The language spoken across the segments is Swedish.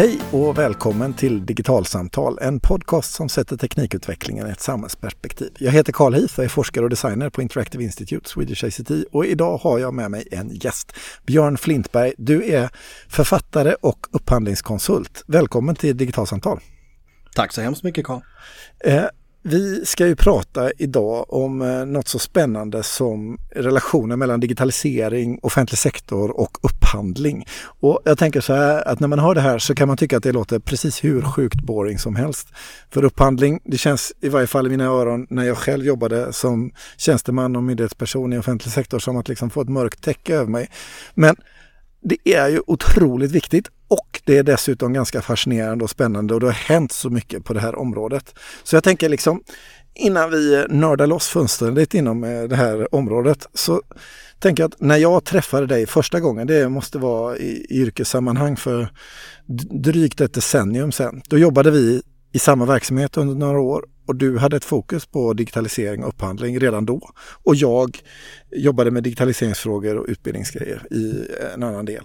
Hej och välkommen till Digitalsamtal, en podcast som sätter teknikutvecklingen i ett samhällsperspektiv. Jag heter Carl Heath och är forskare och designer på Interactive Institute, Swedish ICT och idag har jag med mig en gäst. Björn Flintberg, du är författare och upphandlingskonsult. Välkommen till Digitalsamtal. Tack så hemskt mycket Carl. Vi ska ju prata idag om eh, något så spännande som relationen mellan digitalisering, offentlig sektor och upphandling. Och jag tänker så här att när man hör det här så kan man tycka att det låter precis hur sjukt boring som helst. För upphandling, det känns i varje fall i mina öron när jag själv jobbade som tjänsteman och myndighetsperson i offentlig sektor som att liksom få ett mörkt täcke över mig. Men det är ju otroligt viktigt och det är dessutom ganska fascinerande och spännande och det har hänt så mycket på det här området. Så jag tänker liksom innan vi nördar loss fullständigt inom eh, det här området så tänker jag att när jag träffade dig första gången, det måste vara i yrkessammanhang för drygt ett decennium sedan. Då jobbade vi i samma verksamhet under några år och du hade ett fokus på digitalisering och upphandling redan då. Och jag jobbade med digitaliseringsfrågor och utbildningsgrejer i en annan del.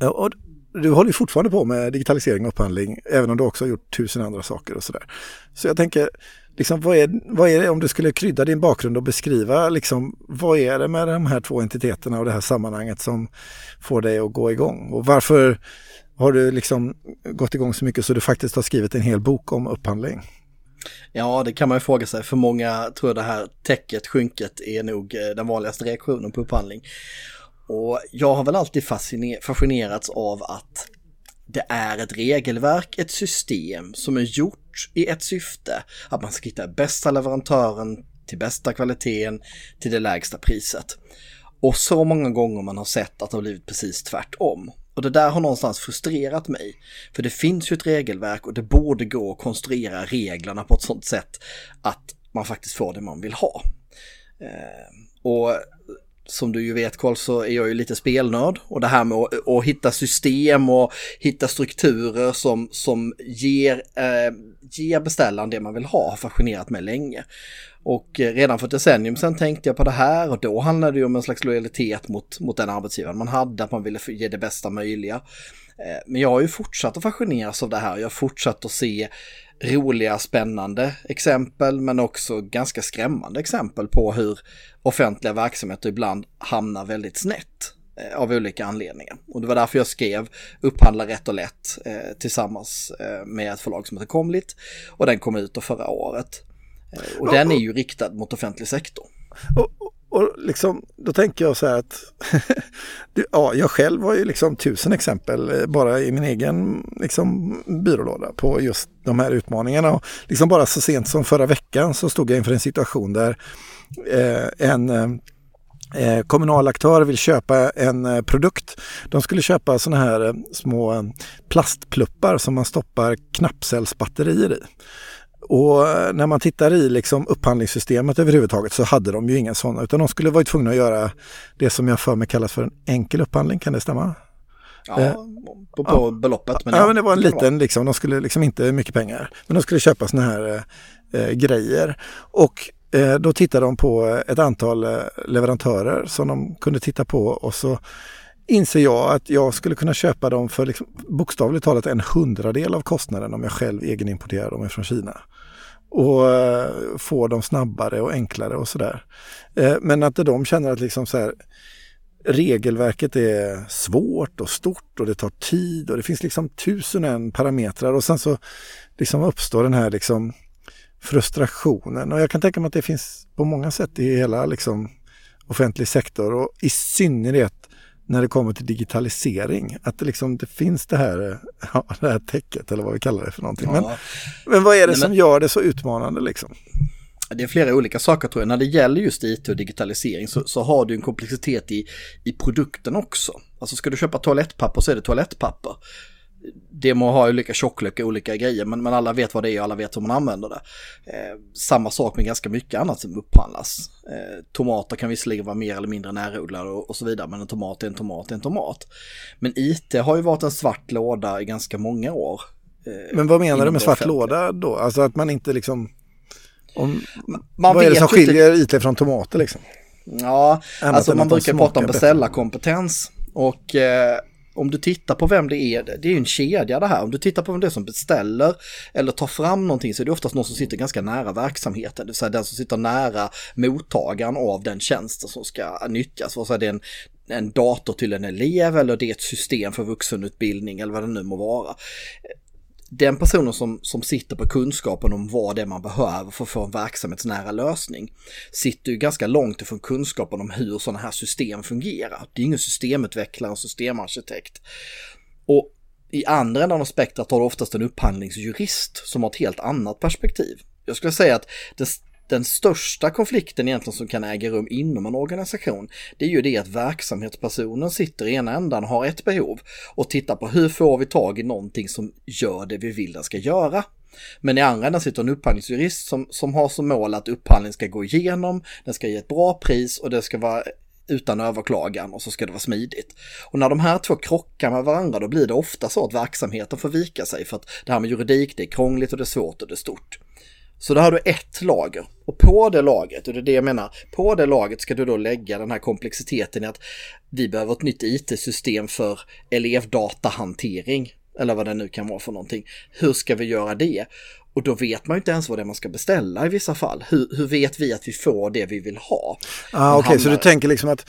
Eh, och du håller fortfarande på med digitalisering och upphandling, även om du också har gjort tusen andra saker och sådär. Så jag tänker, liksom, vad, är, vad är det om du skulle krydda din bakgrund och beskriva, liksom, vad är det med de här två entiteterna och det här sammanhanget som får dig att gå igång? Och varför har du liksom gått igång så mycket så du faktiskt har skrivit en hel bok om upphandling? Ja, det kan man ju fråga sig. För många tror jag det här täcket, skynket, är nog eh, den vanligaste reaktionen på upphandling. Och jag har väl alltid fascinerats av att det är ett regelverk, ett system som är gjort i ett syfte. Att man ska hitta bästa leverantören till bästa kvaliteten till det lägsta priset. Och så många gånger man har sett att det har blivit precis tvärtom. Och det där har någonstans frustrerat mig. För det finns ju ett regelverk och det borde gå att konstruera reglerna på ett sådant sätt att man faktiskt får det man vill ha. Eh, och som du ju vet Karl så är jag ju lite spelnörd och det här med att, att hitta system och hitta strukturer som, som ger, eh, ger beställaren det man vill ha har fascinerat mig länge. Och eh, redan för ett decennium sedan tänkte jag på det här och då handlade det om en slags lojalitet mot, mot den arbetsgivaren man hade, att man ville ge det bästa möjliga. Eh, men jag har ju fortsatt att fascineras av det här, jag har fortsatt att se roliga, spännande exempel men också ganska skrämmande exempel på hur offentliga verksamheter ibland hamnar väldigt snett eh, av olika anledningar. Och det var därför jag skrev Upphandla rätt och lätt eh, tillsammans eh, med ett förlag som heter Komlit och den kom ut förra året. Eh, och den är ju riktad mot offentlig sektor. Och, och liksom, då tänker jag så här att ja, jag själv har ju liksom tusen exempel eh, bara i min egen liksom, byrålåda på just de här utmaningarna. Och liksom bara så sent som förra veckan så stod jag inför en situation där eh, en eh, eh kommunal aktör vill köpa en eh, produkt. De skulle köpa sådana här eh, små eh, plastpluppar som man stoppar knappcellsbatterier i. Och när man tittar i liksom upphandlingssystemet överhuvudtaget så hade de ju inga sådana utan de skulle varit tvungna att göra det som jag för mig kallas för en enkel upphandling, kan det stämma? Ja, eh, på, på ja. beloppet. Men ja, ja, men det var en liten, liksom, de skulle liksom inte mycket pengar. Men de skulle köpa sådana här eh, grejer. Och eh, då tittade de på ett antal eh, leverantörer som de kunde titta på och så inser jag att jag skulle kunna köpa dem för liksom, bokstavligt talat en hundradel av kostnaden om jag själv egenimporterar dem från Kina. Och eh, få dem snabbare och enklare och sådär. Eh, men att de känner att liksom så här, regelverket är svårt och stort och det tar tid och det finns liksom tusen en parametrar och sen så liksom uppstår den här liksom frustrationen. Och jag kan tänka mig att det finns på många sätt i hela liksom offentlig sektor och i synnerhet när det kommer till digitalisering. Att det, liksom, det finns det här, ja, det här täcket eller vad vi kallar det för någonting. Ja. Men, men vad är det Nej, som men... gör det så utmanande liksom? Det är flera olika saker tror jag. När det gäller just IT och digitalisering så, så har du en komplexitet i, i produkten också. Alltså ska du köpa toalettpapper så är det toalettpapper det må ha olika tjocklek och olika grejer, men, men alla vet vad det är och alla vet hur man använder det. Eh, samma sak med ganska mycket annat som upphandlas. Eh, tomater kan visserligen vara mer eller mindre närodlade och, och, så vidare, men en tomat är en tomat är en tomat. Men IT har ju varit en svart låda i ganska många år. Eh, men vad menar du med svart låda då? Alltså att man inte liksom... Om, man vad är det som skiljer inte... IT från tomater liksom? Ja, Annat alltså man brukar prata om beställarkompetens och eh, om du tittar på vem det är, det är ju en kedja det här. Om du tittar på vem det är som beställer eller tar fram någonting så är det oftast någon som sitter ganska nära verksamheten. Det vill säga den som sitter nära mottagaren av den tjänsten som ska nyttjas. Vare sig det är en, en dator till en elev eller det är ett system för vuxenutbildning eller vad det nu må vara den personen som, som sitter på kunskapen om vad det är man behöver för att få en verksamhetsnära lösning sitter ju ganska långt ifrån kunskapen om hur sådana här system fungerar. Det är ingen systemutvecklare och systemarkitekt. Och i andra änden av spektrat har du oftast en upphandlingsjurist som har ett helt annat perspektiv. Jag skulle säga att det den största konflikten egentligen som kan äga rum inom en organisation, det är ju det att verksamhetspersonen sitter i ena ändan, har ett behov och tittar på hur får vi tag i någonting som gör det vi vill den ska göra. Men i andra änden sitter en upphandlingsjurist som, som har som mål att upphandling ska gå igenom, den ska ge ett bra pris och det ska vara utan överklagan och så ska det vara smidigt. Och när de här två krockar med varandra då blir det ofta så att verksamheten får vika sig för att det här med juridik det är krångligt och det är svårt och det är stort. Så då har du ett lager och på det lagret, och det är det jag menar, på det lagret ska du då lägga den här komplexiteten i att vi behöver ett nytt IT-system för elevdatahantering eller vad det nu kan vara för någonting. Hur ska vi göra det? Och då vet man ju inte ens vad det är man ska beställa i vissa fall. Hur, hur vet vi att vi får det vi vill ha? Ah, Okej, okay, så du tänker liksom att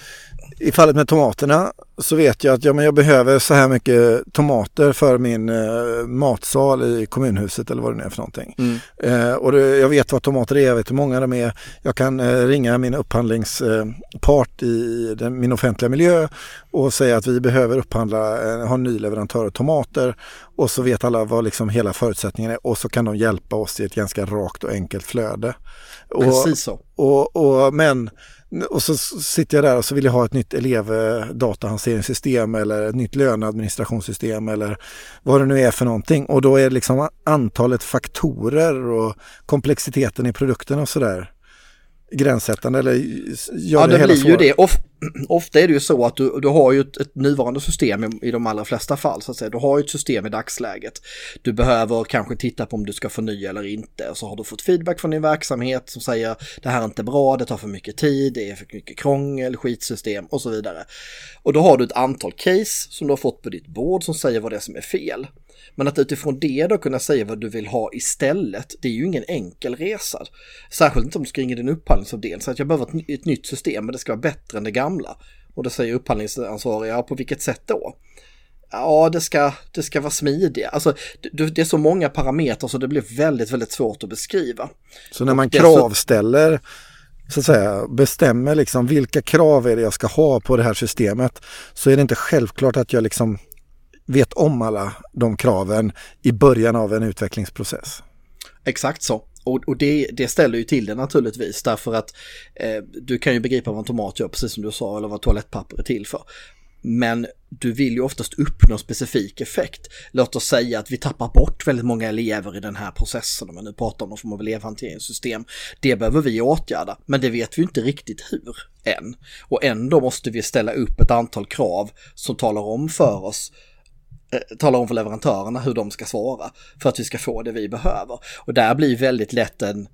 i fallet med tomaterna så vet jag att ja, men jag behöver så här mycket tomater för min eh, matsal i kommunhuset eller vad det nu är för någonting. Mm. Eh, och det, jag vet vad tomater är, jag vet hur många de är. Jag kan eh, ringa min upphandlingspart eh, i den, min offentliga miljö och säga att vi behöver upphandla, eh, ha en ny leverantör av tomater och så vet alla vad liksom hela förutsättningen är och så kan de hjälpa oss i ett ganska rakt och enkelt flöde. Precis så. Och, och, men och så sitter jag där och så vill jag ha ett nytt elevdatahanteringssystem eller ett nytt löneadministrationssystem eller vad det nu är för någonting. Och då är det liksom antalet faktorer och komplexiteten i produkten och sådär gränssättande eller gör ja, det, det blir ju det. Of, ofta är det ju så att du, du har ju ett, ett nuvarande system i, i, de allra flesta fall. Så att säga. Du har ju ett system i dagsläget. Du behöver kanske titta på om du ska förnya eller inte. Och så har du fått feedback från din verksamhet som säger det här är inte bra, det tar för mycket tid, det är för mycket krångel, skitsystem och så vidare. Och då har du ett antal case som du har fått på ditt bord som säger vad det är som är fel. Men att utifrån det då kunna säga vad du vill ha istället, det är ju ingen enkel resa. Särskilt inte om du ska ringa din upphandlingsavdelning. Så att jag behöver ett, ett nytt system, men det ska vara bättre än det gamla. Och då säger upphandlingsansvariga, på vilket sätt då? Ja, det ska, det ska vara smidiga. Alltså, det, det är så många parametrar så det blir väldigt, väldigt svårt att beskriva. Så när man kravställer så att säga, bestämmer liksom vilka krav är det jag ska ha på det här systemet så är det inte självklart att jag liksom vet om alla de kraven i början av en utvecklingsprocess. Exakt så. Och, och det, det, ställer ju till det naturligtvis därför att eh, du kan ju begripa vad en tomat gör precis som du sa eller vad toalettpapper är till för. Men du vill ju oftast uppnå specifik effekt. Låt oss säga att vi tappar bort väldigt många elever i den här processen, om man nu pratar om någon form av elevhanteringssystem. Det behöver vi åtgärda, men det vet vi inte riktigt hur än. Och ändå måste vi ställa upp ett antal krav som talar om för oss Eh, talar om för leverantörerna hur de ska svara för att vi ska få det vi behöver. Och där blir väldigt lätt en,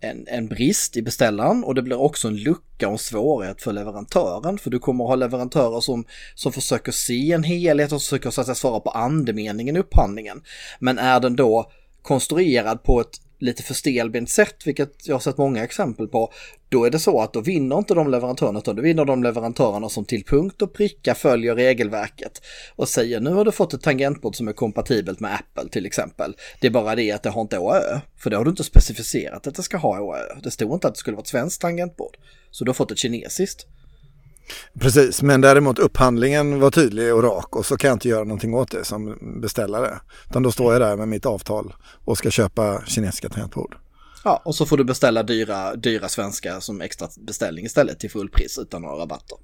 en, en brist i beställaren och det blir också en lucka och en svårighet för leverantören. För du kommer att ha leverantörer som, som försöker se en helhet och försöker så att säga, svara på andemeningen i upphandlingen. Men är den då konstruerad på ett lite för stelbent sätt, vilket jag har sett många exempel på, då är det så att då vinner inte de leverantörerna, utan då vinner de leverantörerna som till punkt och pricka följer regelverket och säger nu har du fått ett tangentbord som är kompatibelt med Apple till exempel. Det är bara det att det har inte ÅÖ, för det har du inte specificerat att det ska ha ÅÖ. Det stod inte att det skulle vara ett svenskt tangentbord, så du har fått ett kinesiskt. Precis, men däremot upphandlingen var tydlig och rak och så kan jag inte göra någonting åt det som beställare. Utan då står jag där med mitt avtal och ska köpa kinesiska tangentbord. Ja, och så får du beställa dyra, dyra svenska som extra beställning istället till fullpris utan några rabatter.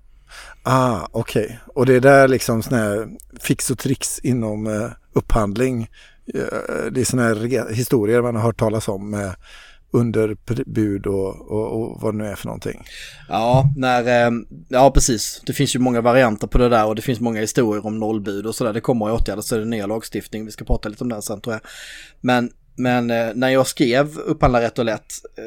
Ah, okej. Okay. Och det är där liksom sådana här fix och tricks inom uh, upphandling. Uh, det är sådana här historier man har hört talas om under underbud och, och, och, vad det nu är för någonting. Ja, när, ehm, ja, precis. Det finns ju många varianter på det där och det finns många historier om nollbud och sådär. Det kommer att åtgärdas i den nya lagstiftningen. Vi ska prata lite om den sen tror jag. Men men eh, när jag skrev Upphandla rätt och lätt eh,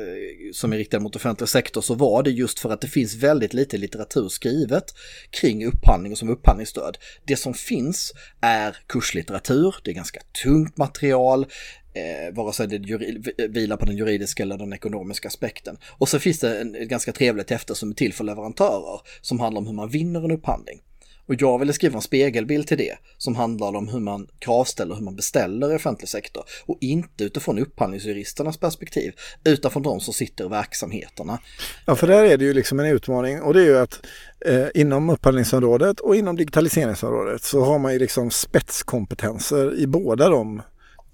som är riktad mot offentlig sektor så var det just för att det finns väldigt lite litteratur skrivet kring upphandling och som upphandlingsstöd. Det som finns är kurslitteratur, det är ganska tungt material, eh, vare sig det vilar på den juridiska eller den ekonomiska aspekten. Och så finns det en, ett ganska trevligt häfte som är till för leverantörer som handlar om hur man vinner en upphandling. Och jag ville skriva en spegelbild till det som handlar om hur man kravställer, hur man beställer i offentlig sektor och inte utifrån upphandlingsjuristernas perspektiv utan från de som sitter i verksamheterna. Ja, för där är det ju liksom en utmaning och det är ju att eh, inom upphandlingsområdet och inom digitaliseringsområdet så har man ju liksom spetskompetenser i båda de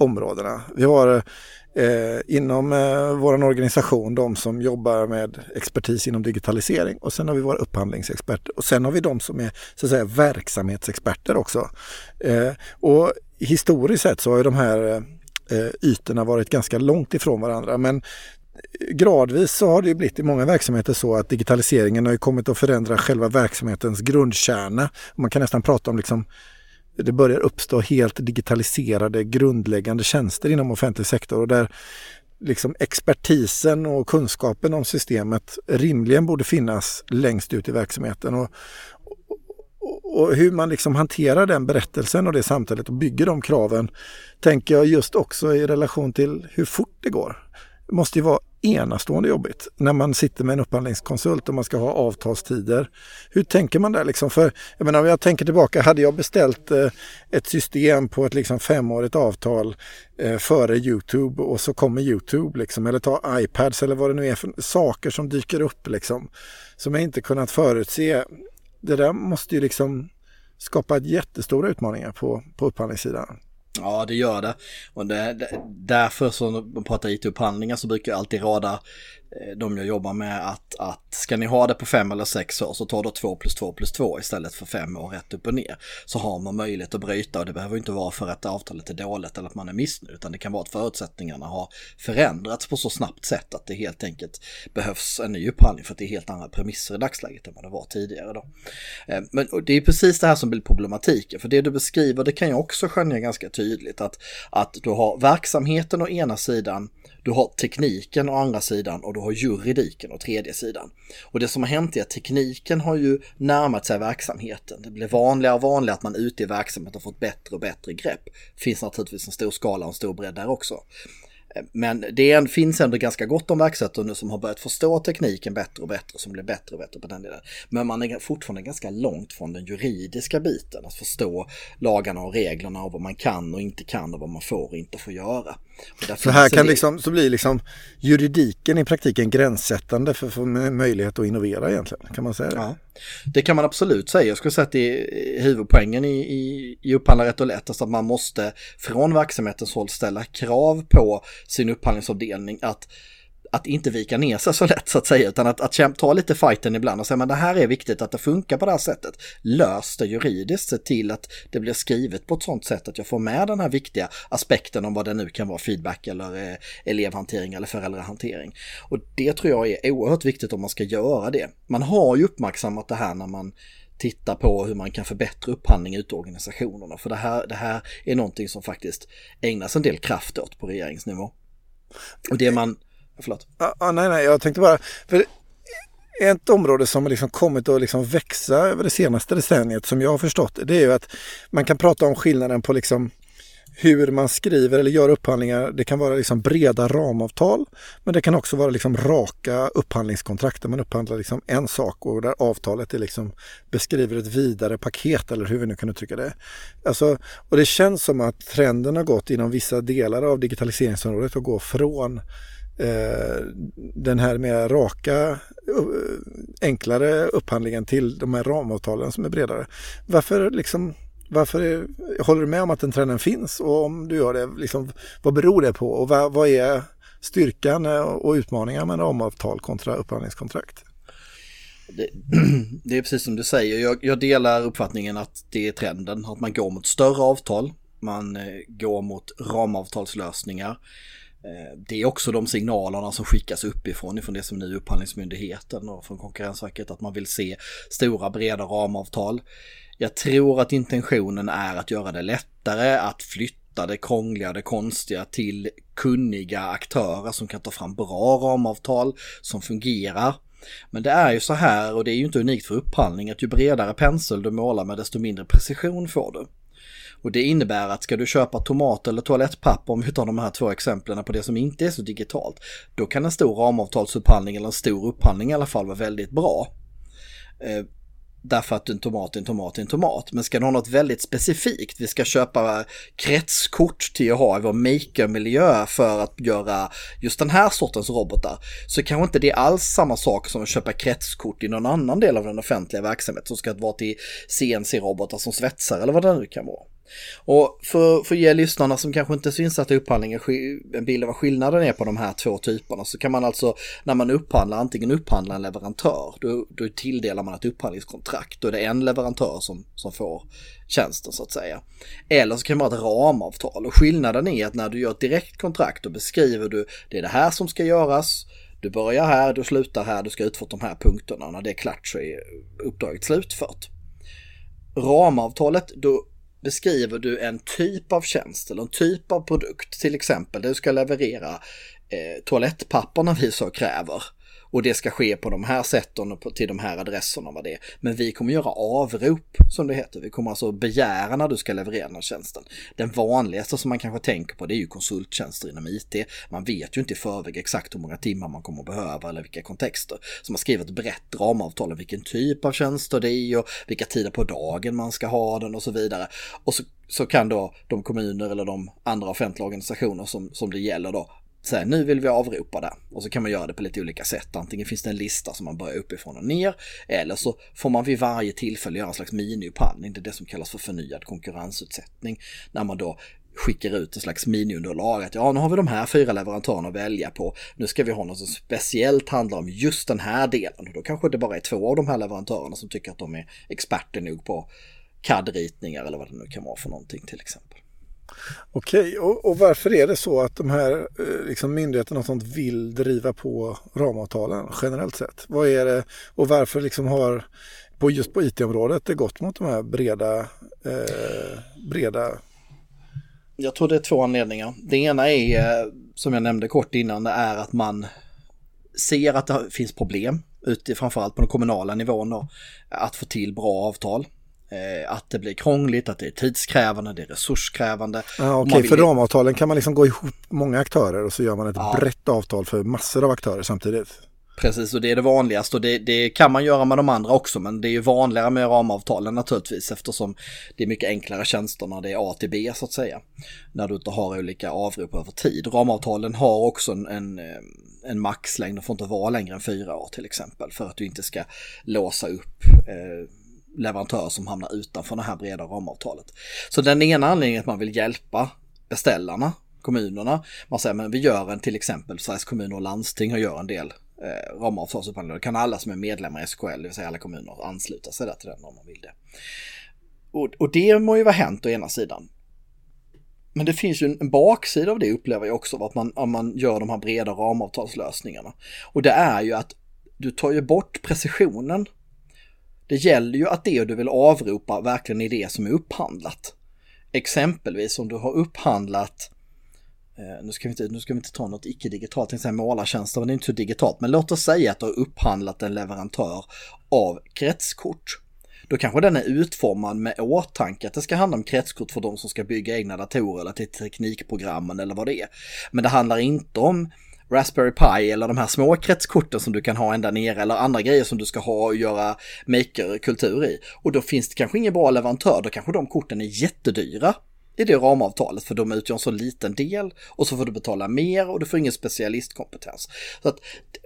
områdena. Vi har eh, inom eh, vår organisation de som jobbar med expertis inom digitalisering och sen har vi våra upphandlingsexperter och sen har vi de som är så att säga verksamhetsexperter också. Eh, och historiskt sett så har ju de här eh, ytorna varit ganska långt ifrån varandra men gradvis så har det blivit i många verksamheter så att digitaliseringen har kommit att förändra själva verksamhetens grundkärna. Man kan nästan prata om liksom det börjar uppstå helt digitaliserade grundläggande tjänster inom offentlig sektor och där liksom expertisen och kunskapen om systemet rimligen borde finnas längst ut i verksamheten. Och, och, och hur man liksom hanterar den berättelsen och det samtalet och bygger de kraven tänker jag just också i relation till hur fort det går. Det måste ju vara enastående jobbigt när man sitter med en upphandlingskonsult och man ska ha avtalstider. Hur tänker man där liksom? För jag menar, om jag tänker tillbaka, hade jag beställt eh, ett system på ett liksom femårigt avtal eh, före Youtube och så kommer Youtube liksom, eller ta iPads eller vad det nu är för saker som dyker upp liksom, som jag inte kunnat förutse. Det där måste ju liksom skapa jättestora utmaningar på, på upphandlingssidan. Ja, det gör det. Och det, det, därför så när man pratar IT-upphandlingar så brukar jag alltid rada Eh, de jag jobbar med att, att ska ni ha det på fem eller sex år så tar då två plus två plus två istället för fem år rätt upp och ner. Så har man möjlighet att bryta och det behöver inte vara för att avtalet är dåligt eller att man är missnöjd utan det kan vara att förutsättningarna har förändrats på så snabbt sätt att det helt enkelt behövs en ny upphandling för att det är helt andra premisser i dagsläget än vad det var tidigare då. Eh, men det är precis det här som blir problematiken för det du beskriver det kan jag också skönja ganska tydligt att, att du har verksamheten å ena sidan du har tekniken å andra sidan och du har juridiken och tredje sidan. Och det som har hänt är att tekniken har ju närmat sig verksamheten. Det blir vanligare och vanligare att man ute i verksamheten får ett bättre och bättre grepp. Det finns naturligtvis en stor skala och en stor bredd där också. Eh, men det en, finns ändå ganska gott om verksamheter nu som har börjat förstå tekniken bättre och bättre, som blir bättre och bättre på den delen. Men man är fortfarande ganska långt från den juridiska biten, att förstå lagarna och reglerna och vad man kan och inte kan och vad man får och inte får göra. Så här kan liksom, så blir liksom juridiken i praktiken gränssättande för, för möjlighet att innovera egentligen, kan man säga det? Ja, det kan man absolut säga. Jag skulle säga att det är huvudpoängen i, i, i upphandla rätt och lätt, alltså att man måste från verksamhetens håll ställa krav på sin upphandlingsavdelning att att inte vika ner sig så lätt så att säga, utan att, att ta lite fighten ibland och säga men det här är viktigt att det funkar på det här sättet. Lös det juridiskt, se till att det blir skrivet på ett sånt sätt att jag får med den här viktiga aspekten om vad det nu kan vara, feedback eller eh, elevhantering eller föräldrahantering. Och det tror jag är oerhört viktigt om man ska göra det. Man har ju uppmärksammat det här när man tittar på hur man kan förbättra upphandling ute i organisationerna. För det här, det här är någonting som faktiskt ägnas en del kraft åt på regeringsnivå. Och det man Förlåt. Ah, nej, nej, jag tänkte bara... För ett område som har liksom kommit att liksom växa över det senaste decenniet som jag har förstått det är ju att man kan prata om skillnaden på liksom hur man skriver eller gör upphandlingar. Det kan vara liksom breda ramavtal men det kan också vara liksom raka upphandlingskontrakt där man upphandlar liksom en sak och där avtalet är liksom beskriver ett vidare paket eller hur vi nu kan uttrycka det. Alltså, och det känns som att trenden har gått inom vissa delar av digitaliseringsområdet att gå från Eh, den här mer raka, enklare upphandlingen till de här ramavtalen som är bredare. Varför, liksom, varför är, håller du med om att den trenden finns och om du gör det, liksom, vad beror det på och vad, vad är styrkan eh, och utmaningar med ramavtal kontra upphandlingskontrakt? Det, det, är precis som du säger, jag, jag, delar uppfattningen att det är trenden, att man går mot större avtal, man eh, går mot ramavtalslösningar. Eh, det är också de signalerna som skickas uppifrån, ifrån det som nu är Upphandlingsmyndigheten och från Konkurrensverket, att man vill se stora breda ramavtal. Jag tror att intentionen är att göra det lättare att flytta flytta det krångliga, det konstiga till kunniga aktörer som kan ta fram bra ramavtal som fungerar. Men det är ju så här, och det är ju inte unikt för upphandling, att ju bredare pensel du målar med desto mindre precision får du. Och det innebär att ska du köpa tomat eller toalettpapper, om vi tar de här två exemplen på det som inte är så digitalt, då kan en stor ramavtalsupphandling eller en stor upphandling i alla fall vara väldigt bra. Eh, Därför att en tomat är en tomat är en tomat. Men ska du ha något väldigt specifikt, vi ska köpa kretskort till att ha i vår makermiljö för att göra just den här sortens robotar. Så kanske inte det är alls samma sak som att köpa kretskort i någon annan del av den offentliga verksamheten som ska vara till CNC-robotar som svetsar eller vad det nu kan vara. Och för, för att ge lyssnarna som kanske inte syns att upphandlingen en bild av vad skillnaden är på de här två typerna så kan man alltså när man upphandlar antingen upphandla en leverantör då, då tilldelar man ett upphandlingskontrakt. Då är det en leverantör som, som får tjänsten så att säga. Eller så kan man ha ett ramavtal och skillnaden är att när du gör ett direktkontrakt då beskriver du det är det här som ska göras du börjar här, du slutar här, du ska utföra de här punkterna. När det är klart så är uppdraget slutfört. Ramavtalet, då beskriver du en typ av tjänst eller en typ av produkt. Till exempel du ska leverera eh, toalettpapperna vi så kräver. Och det ska ske på de här sätten och till de här adresserna vad det är. Men vi kommer göra avrop som det heter. Vi kommer alltså begära när du ska leverera den här tjänsten. Den vanligaste som man kanske tänker på det är ju konsulttjänster inom IT. Man vet ju inte i förväg exakt hur många timmar man kommer att behöva eller vilka kontexter. Så man skriver ett brett ramavtal om vilken typ av tjänster det är och vilka tider på dagen man ska ha den och så vidare. Och så, så kan då de kommuner eller de andra offentliga organisationer som, som det gäller då så här, nu vill vi avropa det. Och så kan man göra det på lite olika sätt. Antingen finns det en lista som man börjar uppifrån och ner. Eller så får man vid varje tillfälle göra en slags miniupphandling. Det är det som kallas för förnyad konkurrensutsättning. När man då skickar ut en slags miniunderlag. Att ja, nu har vi de här fyra leverantörerna att välja på. Nu ska vi ha något som speciellt handlar om just den här delen. Och då kanske det bara är två av de här leverantörerna som tycker att de är experter nog på CAD-ritningar eller vad det nu kan vara för någonting till exempel. Okej, och, och, varför är det så att de här eh, liksom myndigheterna och sånt vill driva på ramavtalen generellt sett? Vad är det och varför liksom har på just på IT-området det gått mot de här breda, eh, breda jag tror det är två anledningar. Det ena är, eh, som jag nämnde kort innan, det är att man ser att det finns problem, ute, framförallt på den kommunala nivån då, att få till bra avtal. Eh, att det blir krångligt, att det är tidskrävande, det är resurskrävande. Ja, Okej, okay. för ramavtalen kan man liksom gå ihop många aktörer och så gör man ett ja. brett avtal för massor av aktörer samtidigt. Precis, och det är det vanligaste och det, det, kan man göra med de andra också, men det är ju vanligare med ramavtalen naturligtvis eftersom det är mycket enklare tjänster när det är A till B så att säga. När du inte har olika avrop över tid. Ramavtalen har också en, en, en maxlängd, de får inte vara längre än fyra år till exempel, för att du inte ska låsa upp eh, leverantör som hamnar utanför det här breda ramavtalet. Så den ena anledningen är att man vill hjälpa beställarna, kommunerna. Man säger men vi gör en till exempel Sveriges kommuner och landsting och gör en del eh, ramavtalsupphandlingar. Då kan alla som är medlemmar i SKL, det vill säga alla kommuner, ansluta sig där till den om man vill det. Och, och det må ju vara hänt å ena sidan. Men det finns ju en, en baksida av det upplever jag också, att man, om man gör de här breda ramavtalslösningarna. Och det är ju att du tar ju bort precisionen det gäller ju att det du vill avropa verkligen är det som är upphandlat. Exempelvis om du har upphandlat eh, nu ska, vi inte, nu ska vi inte ta något icke-digitalt, till exempel målartjänster, men det är inte så digitalt. Men låt oss säga att du har upphandlat en leverantör av kretskort. Då kanske den är utformad med åtanke att det ska handla om kretskort för de som ska bygga egna datorer eller till teknikprogrammen eller vad det är. Men det handlar inte om Raspberry Pi eller de här små kretskorten som du kan ha ända nere eller andra grejer som du ska ha och göra maker-kultur i. Och då finns det kanske ingen bra leverantör, då kanske de korten är jättedyra i det ramavtalet för de utgör en så liten del och så får du betala mer och du får ingen specialistkompetens. Så att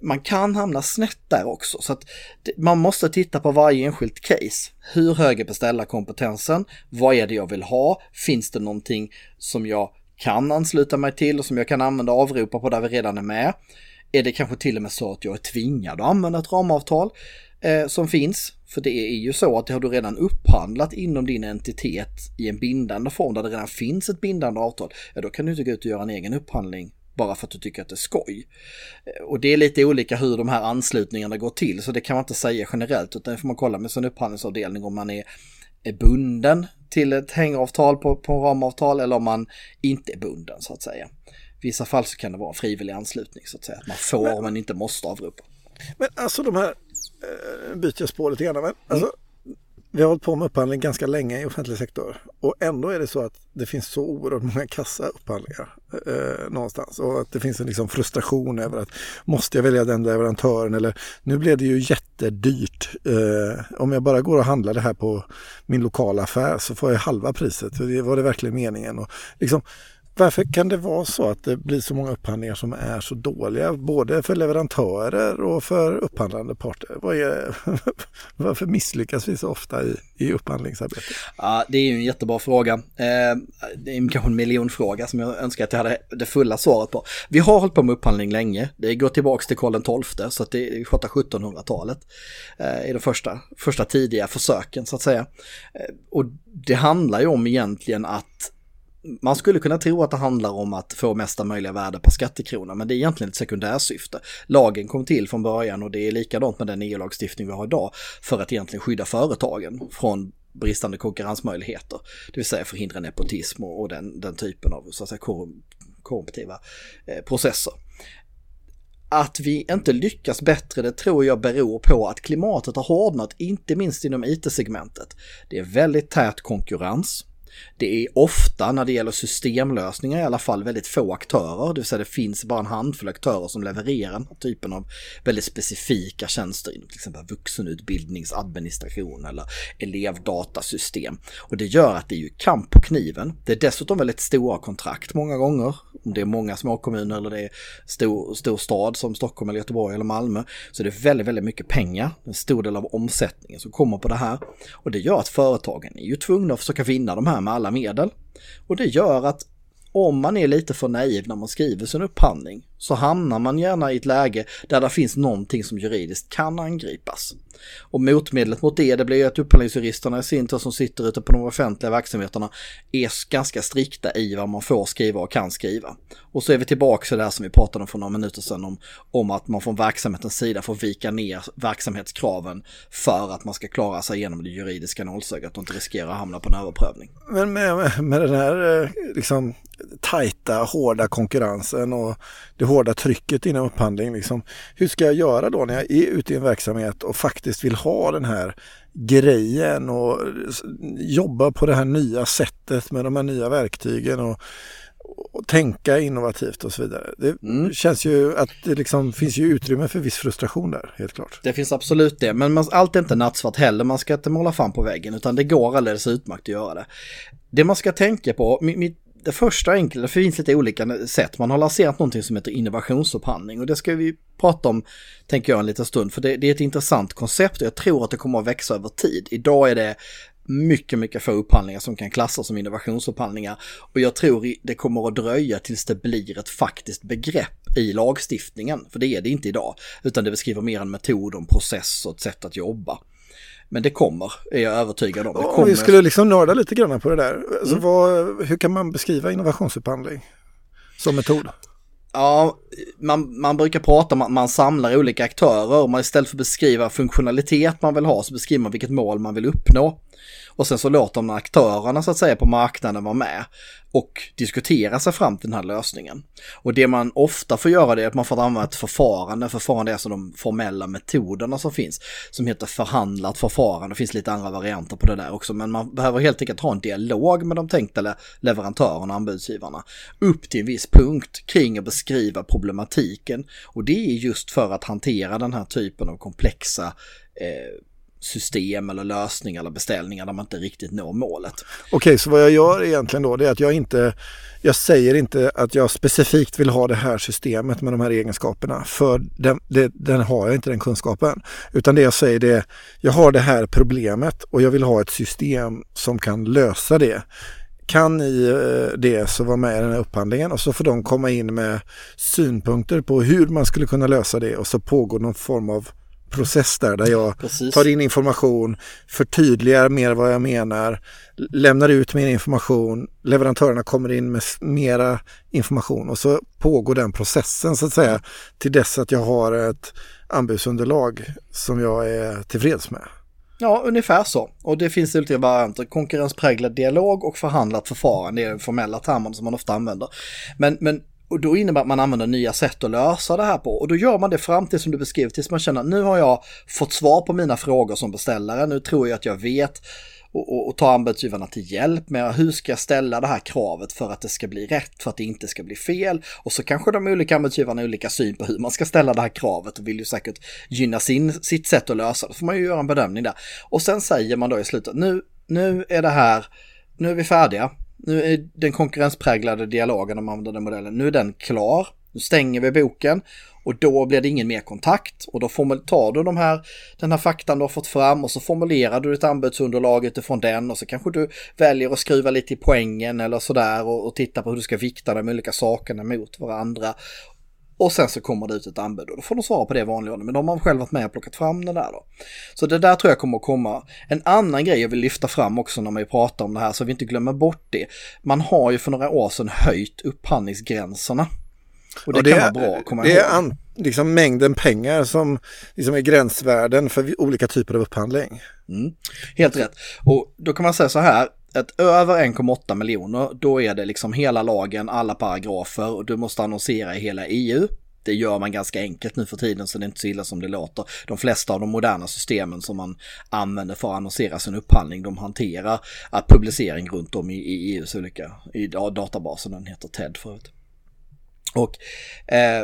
man kan hamna snett där också så att man måste titta på varje enskilt case. Hur hög är beställarkompetensen? Vad är det jag vill ha? Finns det någonting som jag kan ansluta mig till och som jag kan använda och avropa på där vi redan är med. Är det kanske till och med så att jag är tvingad att använda ett ramavtal eh, som finns? För det är ju så att det har du redan upphandlat inom din entitet i en bindande form där det redan finns ett bindande avtal. Ja, då kan du inte gå ut och göra en egen upphandling bara för att du tycker att det är skoj. Eh, och det är lite olika hur de här anslutningarna går till, så det kan man inte säga generellt, utan det får man kolla med sin upphandlingsavdelning om man är är bunden till ett hängavtal på, på ramavtal eller om man inte är bunden så att säga. I vissa fall så kan det vara frivillig anslutning så att säga. Att man får men, men inte måste avropa. Men alltså de här, eh, byter jag spår lite grann, men alltså, vi har hållit på med upphandling ganska länge i offentlig sektor och ändå är det så att det finns så oerhört många kassa upphandlingar eh, någonstans och att det finns en liksom frustration över att måste jag välja den leverantören eller nu blev det ju jättedyrt. Eh, om jag bara går och handlar det här på min lokala affär så får jag halva priset. För det var det verkligen meningen? Och liksom, varför kan det vara så att det blir så många upphandlingar som är så dåliga, både för leverantörer och för upphandlande parter? Är, varför misslyckas vi så ofta i, i upphandlingsarbetet? Ja, det är ju en jättebra fråga. Eh, det är kanske en miljonfråga som jag önskar att jag hade det fulla svaret på. Vi har hållit på med upphandling länge. Det går tillbaka till Karl XII, så att det är 1700-talet. Eh, I de första, första tidiga försöken, så att säga. Eh, och det handlar ju om egentligen att man skulle kunna tro att det handlar om att få mesta möjliga värde per skattekrona, men det är egentligen ett sekundärsyfte. Lagen kom till från början och det är likadant med den EU-lagstiftning vi har idag för att egentligen skydda företagen från bristande konkurrensmöjligheter, det vill säga förhindra nepotism och den, den typen av så att säga, korruptiva eh, processer. Att vi inte lyckas bättre, det tror jag beror på att klimatet har hårdnat, inte minst inom it-segmentet. Det är väldigt tät konkurrens. Det är ofta när det gäller systemlösningar i alla fall väldigt få aktörer, det vill säga det finns bara en handfull aktörer som levererar den här typen av väldigt specifika tjänster inom till exempel vuxenutbildningsadministration eller elevdatasystem. Och det gör att det är ju kamp på kniven. Det är dessutom väldigt stora kontrakt många gånger, om det är många småkommuner eller det är stor, stor stad som Stockholm eller Göteborg eller Malmö, så det är väldigt, väldigt mycket pengar, en stor del av omsättningen som kommer på det här. Och det gör att företagen är ju tvungna att försöka vinna de här med alla medel. Och det gör att om man är lite för naiv när man skriver sin upphandling så hamnar man gärna i ett läge där det finns någonting som juridiskt kan angripas. Och motmedlet mot det, det blir ju att upphandlingsjuristerna i sin tur som sitter ute på de offentliga verksamheterna är ganska strikta i vad man får skriva och kan skriva. Och så är vi tillbaka till det här som vi pratade om för några minuter sedan om, om att man från verksamhetens sida får vika ner verksamhetskraven för att man ska klara sig igenom det juridiska nålsögat och inte riskera att hamna på en överprövning. Men med, med den här eh, liksom tajta, hårda konkurrensen och det hårda trycket inom upphandling. Liksom. Hur ska jag göra då när jag är ute i en verksamhet och faktiskt vill ha den här grejen och jobba på det här nya sättet med de här nya verktygen och, och tänka innovativt och så vidare. Det mm. känns ju att det liksom finns ju utrymme för viss frustration där, helt klart. Det finns absolut det, men man, allt är inte nattsvart heller. Man ska inte måla fan på väggen, utan det går alldeles utmärkt att göra det. Det man ska tänka på, mitt det första enkla, det finns lite olika sätt. Man har lanserat någonting som heter innovationsupphandling och det ska vi prata om, tänker jag, en liten stund. För det, det är ett intressant koncept och jag tror att det kommer att växa över tid. Idag är det mycket, mycket få upphandlingar som kan klassas som innovationsupphandlingar. Och jag tror det kommer att dröja tills det blir ett faktiskt begrepp i lagstiftningen. För det är det inte idag, utan det beskriver mer en metod, en process och ett sätt att jobba. Men det kommer, är jag övertygad om. Det Om vi skulle liksom nörda lite grann på det där. Alltså mm. vad, hur kan man beskriva innovationsupphandling som metod? Ja, man, man brukar prata om att man samlar olika aktörer. Man istället för att beskriva funktionalitet man vill ha så beskriver man vilket mål man vill uppnå. Och sen så låter man aktörerna så att säga på marknaden vara med och diskutera sig fram till den här lösningen. Och det man ofta får göra det är att man får använda ett förfarande. Förfarande är alltså de formella metoderna som finns. Som heter förhandlat förfarande. Det finns lite andra varianter på det där också. Men man behöver helt enkelt ha en dialog med de tänkta leverantörerna, anbudsgivarna. Upp till en viss punkt kring att beskriva problematiken. Och det är just för att hantera den här typen av komplexa eh, system eller lösningar eller beställningar där man inte riktigt når målet. Okej, okay, så vad jag gör egentligen då det är att jag inte, jag säger inte att jag specifikt vill ha det här systemet med de här egenskaperna för den, det, den har jag inte den kunskapen. Utan det jag säger det är, jag har det här problemet och jag vill ha ett system som kan lösa det kan ni eh, det så var med i den här upphandlingen och så får de komma in med synpunkter på hur man skulle kunna lösa det och så pågår någon form av process där, där jag Precis. tar in information, förtydligar mer vad jag menar, lämnar ut mer information, leverantörerna kommer in med mera information och så pågår den processen så att säga till dess att jag har ett anbudsunderlag som jag är tillfreds med. Ja, ungefär så. Och det finns olika varianter. Konkurrenspräglad dialog och förhandlat förfarande är den formella termen som man ofta använder. Men, men och då innebär att man använder nya sätt att lösa det här på. Och då gör man det fram till som du beskriver, tills man känner att nu har jag fått svar på mina frågor som beställare. Nu tror jag att jag vet och, och, och ta anbudsgivarna till hjälp med hur ska jag ställa det här kravet för att det ska bli rätt, för att det inte ska bli fel. Och så kanske de olika anbudsgivarna har olika syn på hur man ska ställa det här kravet och vill ju säkert gynna sin, sitt sätt att lösa det. Då får man ju göra en bedömning där. Och sen säger man då i slutet, nu, nu är det här, nu är vi färdiga. Nu är den konkurrenspräglade dialogen om använder den modellen, nu är den klar. Nu stänger vi boken och då blir det ingen mer kontakt och då tar du de här, den här faktan du har fått fram och så formulerar du ett anbudsunderlag utifrån den och så kanske du väljer att skruva lite i poängen eller sådär och, och titta på hur du ska vikta de olika sakerna mot varandra. Och sen så kommer det ut ett anbud och då får de svara på det i vanlig ordning. Men de har själv varit med och plockat fram det där då. Så det där tror jag kommer att komma. En annan grej jag vill lyfta fram också när man pratar om det här så vi inte glömmer bort det. Man har ju för några år sedan höjt upphandlingsgränserna. Och det, och det kan vara bra att komma det ihåg. är an, liksom mängden pengar som liksom är gränsvärden för olika typer av upphandling. Mm. Helt rätt. Och då kan man säga så här, att över 1,8 miljoner, då är det liksom hela lagen, alla paragrafer och du måste annonsera i hela EU. Det gör man ganska enkelt nu för tiden så det är inte så illa som det låter. De flesta av de moderna systemen som man använder för att annonsera sin upphandling, de hanterar att publicering runt om i, i EUs olika, i databasen, den heter TED förut. Och eh,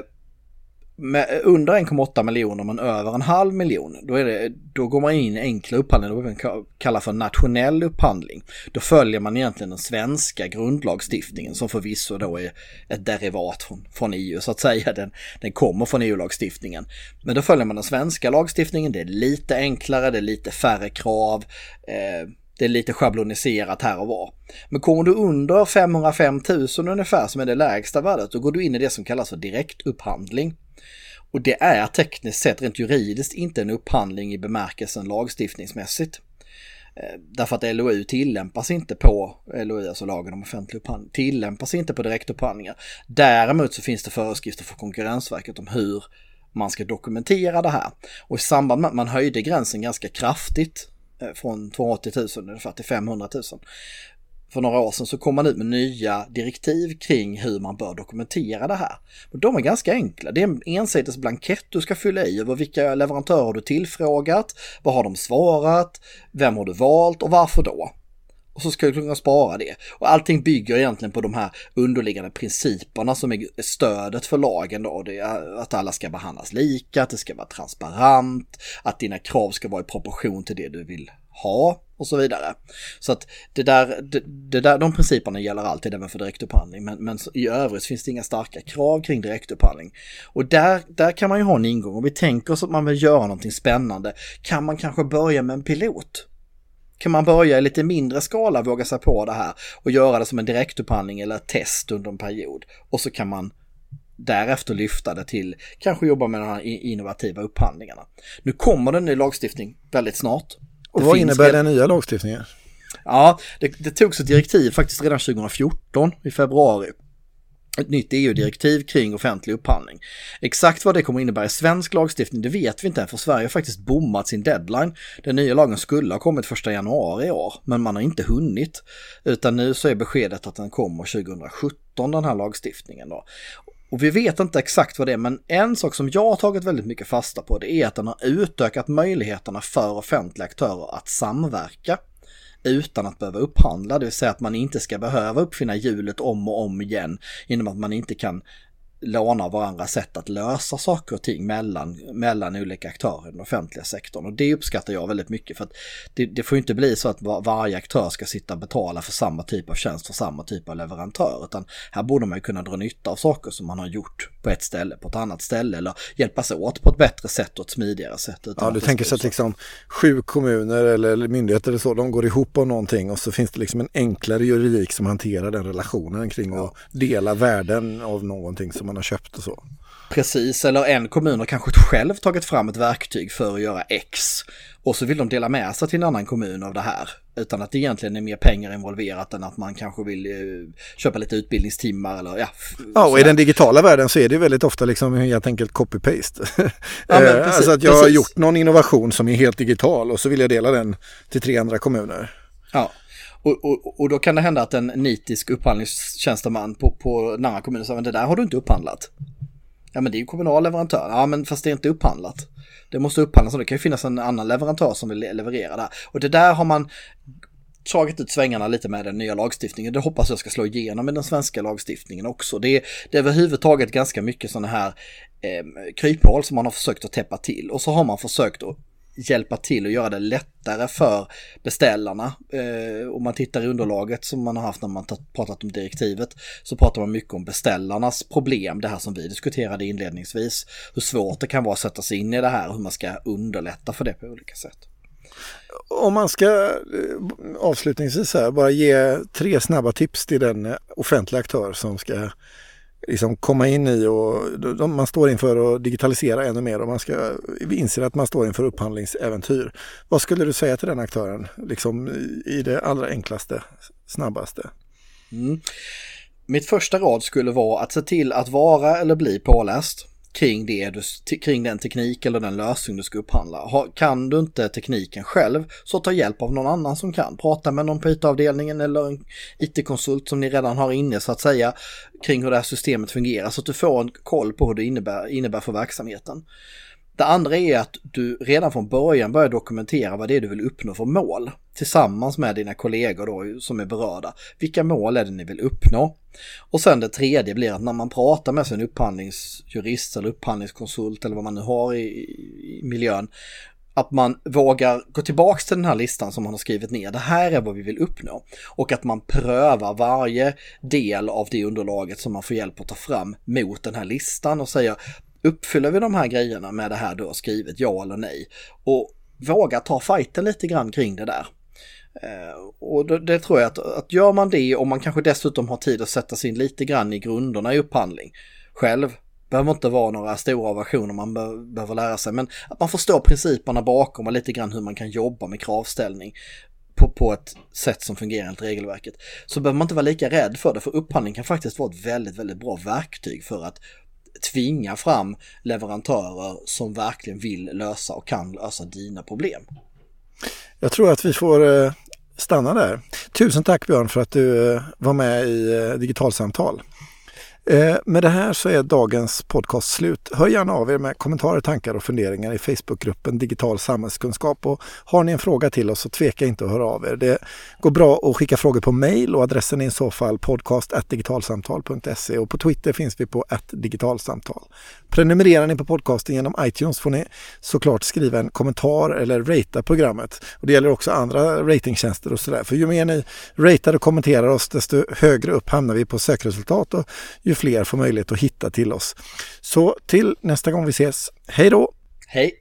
med, under 1,8 miljoner men över en halv miljon, då, är det, då går man in i enkla upphandlingar, det vi kallar för nationell upphandling. Då följer man egentligen den svenska grundlagstiftningen som förvisso då är ett derivat från, från EU så att säga. Den, den kommer från EU-lagstiftningen. Men då följer man den svenska lagstiftningen, det är lite enklare, det är lite färre krav. Eh, det är lite schabloniserat här och var. Men kommer du under 505 000 ungefär som är det lägsta värdet, då går du in i det som kallas för direktupphandling. Och det är tekniskt sett, rent juridiskt, inte en upphandling i bemärkelsen lagstiftningsmässigt. Eh, därför att LOU tillämpas inte på, LOU alltså lagen om offentlig upphandling, tillämpas inte på direktupphandlingar. Däremot så finns det föreskrifter för Konkurrensverket om hur man ska dokumentera det här. Och i samband med att man höjde gränsen ganska kraftigt Eh, från 280 000 ungefär till 500 000. För några år sedan så kom man ut med nya direktiv kring hur man bör dokumentera det här. Men de är ganska enkla. Det är en ensides blankett du ska fylla i över vilka leverantörer du tillfrågat, vad har de svarat, vem har du valt och varför då? Och så ska du kunna spara det. Och allting bygger egentligen på de här underliggande principerna som är stödet för lagen då. Det är att alla ska behandlas lika, att det ska vara transparent, att dina krav ska vara i proportion till det du vill ha och så vidare. Så att det där, det, det där, de principerna gäller alltid även för direktupphandling, men, men i övrigt finns det inga starka krav kring direktupphandling. Och där, där kan man ju ha en ingång. Om vi tänker oss att man vill göra någonting spännande, kan man kanske börja med en pilot? Kan man börja i lite mindre skala våga sig på det här och göra det som en direktupphandling eller ett test under en period. Och så kan man därefter lyfta det till kanske jobba med de här innovativa upphandlingarna. Nu kommer det en ny lagstiftning väldigt snart. Och vad innebär den nya lagstiftningen? Ja, det, det togs ett direktiv faktiskt redan 2014 i februari ett nytt EU-direktiv kring offentlig upphandling. Exakt vad det kommer innebära i svensk lagstiftning det vet vi inte än för Sverige har faktiskt bommat sin deadline. Den nya lagen skulle ha kommit 1 januari i år men man har inte hunnit. Utan nu så är beskedet att den kommer 2017 den här lagstiftningen då. Och vi vet inte exakt vad det är men en sak som jag har tagit väldigt mycket fasta på det är att den har utökat möjligheterna för offentliga aktörer att samverka utan att behöva upphandla, det vill säga att man inte ska behöva uppfinna hjulet om och om igen genom att man inte kan låna varandra sätt att lösa saker och ting mellan, mellan olika aktörer i den offentliga sektorn. Och det uppskattar jag väldigt mycket för att det, det får inte bli så att var, varje aktör ska sitta och betala för samma typ av tjänst för samma typ av leverantör. Utan här borde man ju kunna dra nytta av saker som man har gjort på ett ställe, på ett annat ställe eller hjälpas åt på ett bättre sätt och ett smidigare sätt. Ja, du tänker så att liksom sju kommuner eller, eller myndigheter eller så, de går ihop om någonting och så finns det liksom en enklare juridik som hanterar den relationen kring ja. att dela värden av någonting som man har köpt och så. Precis, eller en kommun har kanske själv tagit fram ett verktyg för att göra X och så vill de dela med sig till en annan kommun av det här. Utan att det egentligen är mer pengar involverat än att man kanske vill eh, köpa lite utbildningstimmar eller ja. Ja, och i den digitala världen så är det väldigt ofta liksom helt enkelt copy-paste. Ja, eh, precis, alltså att jag precis. har gjort någon innovation som är helt digital och så vill jag dela den till tre andra kommuner. Ja, och, och, och då kan det hända att en nitisk upphandlingstjänsteman på, på en annan kommun säger men det där har du inte upphandlat. Ja men det är ju kommunal leverantör. Ja men fast det är inte upphandlat. Det måste upphandlas och det kan ju finnas en annan leverantör som vill leverera det. Och det där har man tagit ut svängarna lite med den nya lagstiftningen. Det hoppas jag ska slå igenom i den svenska lagstiftningen också. Det är, det är överhuvudtaget ganska mycket sådana här eh, kryphål som man har försökt att täppa till och så har man försökt att hjälpa till och göra det lättare för beställarna. Eh, om man tittar i underlaget som man har haft när man pratat om direktivet så pratar man mycket om beställarnas problem, det här som vi diskuterade inledningsvis. Hur svårt det kan vara att sätta sig in i det här och hur man ska underlätta för det på olika sätt. Om man ska eh, avslutningsvis här bara ge tre snabba tips till den eh, offentliga aktör som ska liksom komma in i och man står inför att digitalisera ännu mer och man ska inse att man står inför upphandlingsäventyr. Vad skulle du säga till den aktören liksom i det allra enklaste, snabbaste? Mm. Mitt första råd skulle vara att se till att vara eller bli påläst kring, det du, kring den teknik eller den lösning du ska upphandla. kan du inte tekniken själv så ta hjälp av någon annan som kan. Prata med någon på IT-avdelningen eller en IT-konsult som ni redan har inne så att säga kring hur det här systemet fungerar så att du får en koll på hur det innebär, innebär för verksamheten. Det andra är att du redan från början börjar dokumentera vad det är du vill uppnå för mål tillsammans med dina kollegor då som är berörda. Vilka mål är det ni vill uppnå? Och sen det tredje blir att när man pratar med sin upphandlingsjurist eller upphandlingskonsult eller vad man nu har i, i miljön att man vågar gå tillbaks till den här listan som man har skrivit ner. Det här är vad vi vill uppnå. Och att man prövar varje del av det underlaget som man får hjälp att ta fram mot den här listan och säger uppfyller vi de här grejerna med det här du har skrivit, ja eller nej? Och våga ta fighten lite grann kring det där. Eh, och det, det, tror jag att, att gör man det och man kanske dessutom har tid att sätta sig in lite grann i grunderna i upphandling själv, behöver inte vara några stora versioner man be behöver lära sig, men att man förstår principerna bakom och lite grann hur man kan jobba med kravställning på, på ett sätt som fungerar enligt regelverket. Så behöver man inte vara lika rädd för det, för upphandling kan faktiskt vara ett väldigt, väldigt bra verktyg för att tvinga fram leverantörer som verkligen vill lösa och kan lösa dina problem. Jag tror att vi får eh, stanna där. Tusen tack Björn för att du eh, var med i eh, Digitalsamtal. Eh, med det här så är dagens podcast slut. Hör gärna av er med kommentarer, tankar och funderingar i Facebookgruppen Digital samhällskunskap. Och har ni en fråga till oss så tveka inte att höra av er. Det går bra att skicka frågor på mejl och adressen är i så fall podcast.digitalsamtal.se och på Twitter finns vi på digitalsamtal. Prenumererar ni på podcasten genom iTunes får ni såklart skriva en kommentar eller ratea programmet. Och det gäller också andra ratingtjänster och sådär. För ju mer ni ratear och kommenterar oss desto högre upp hamnar vi på sökresultat och ju fler får möjlighet att hitta till oss. Så till nästa gång vi ses, hej då! Hej!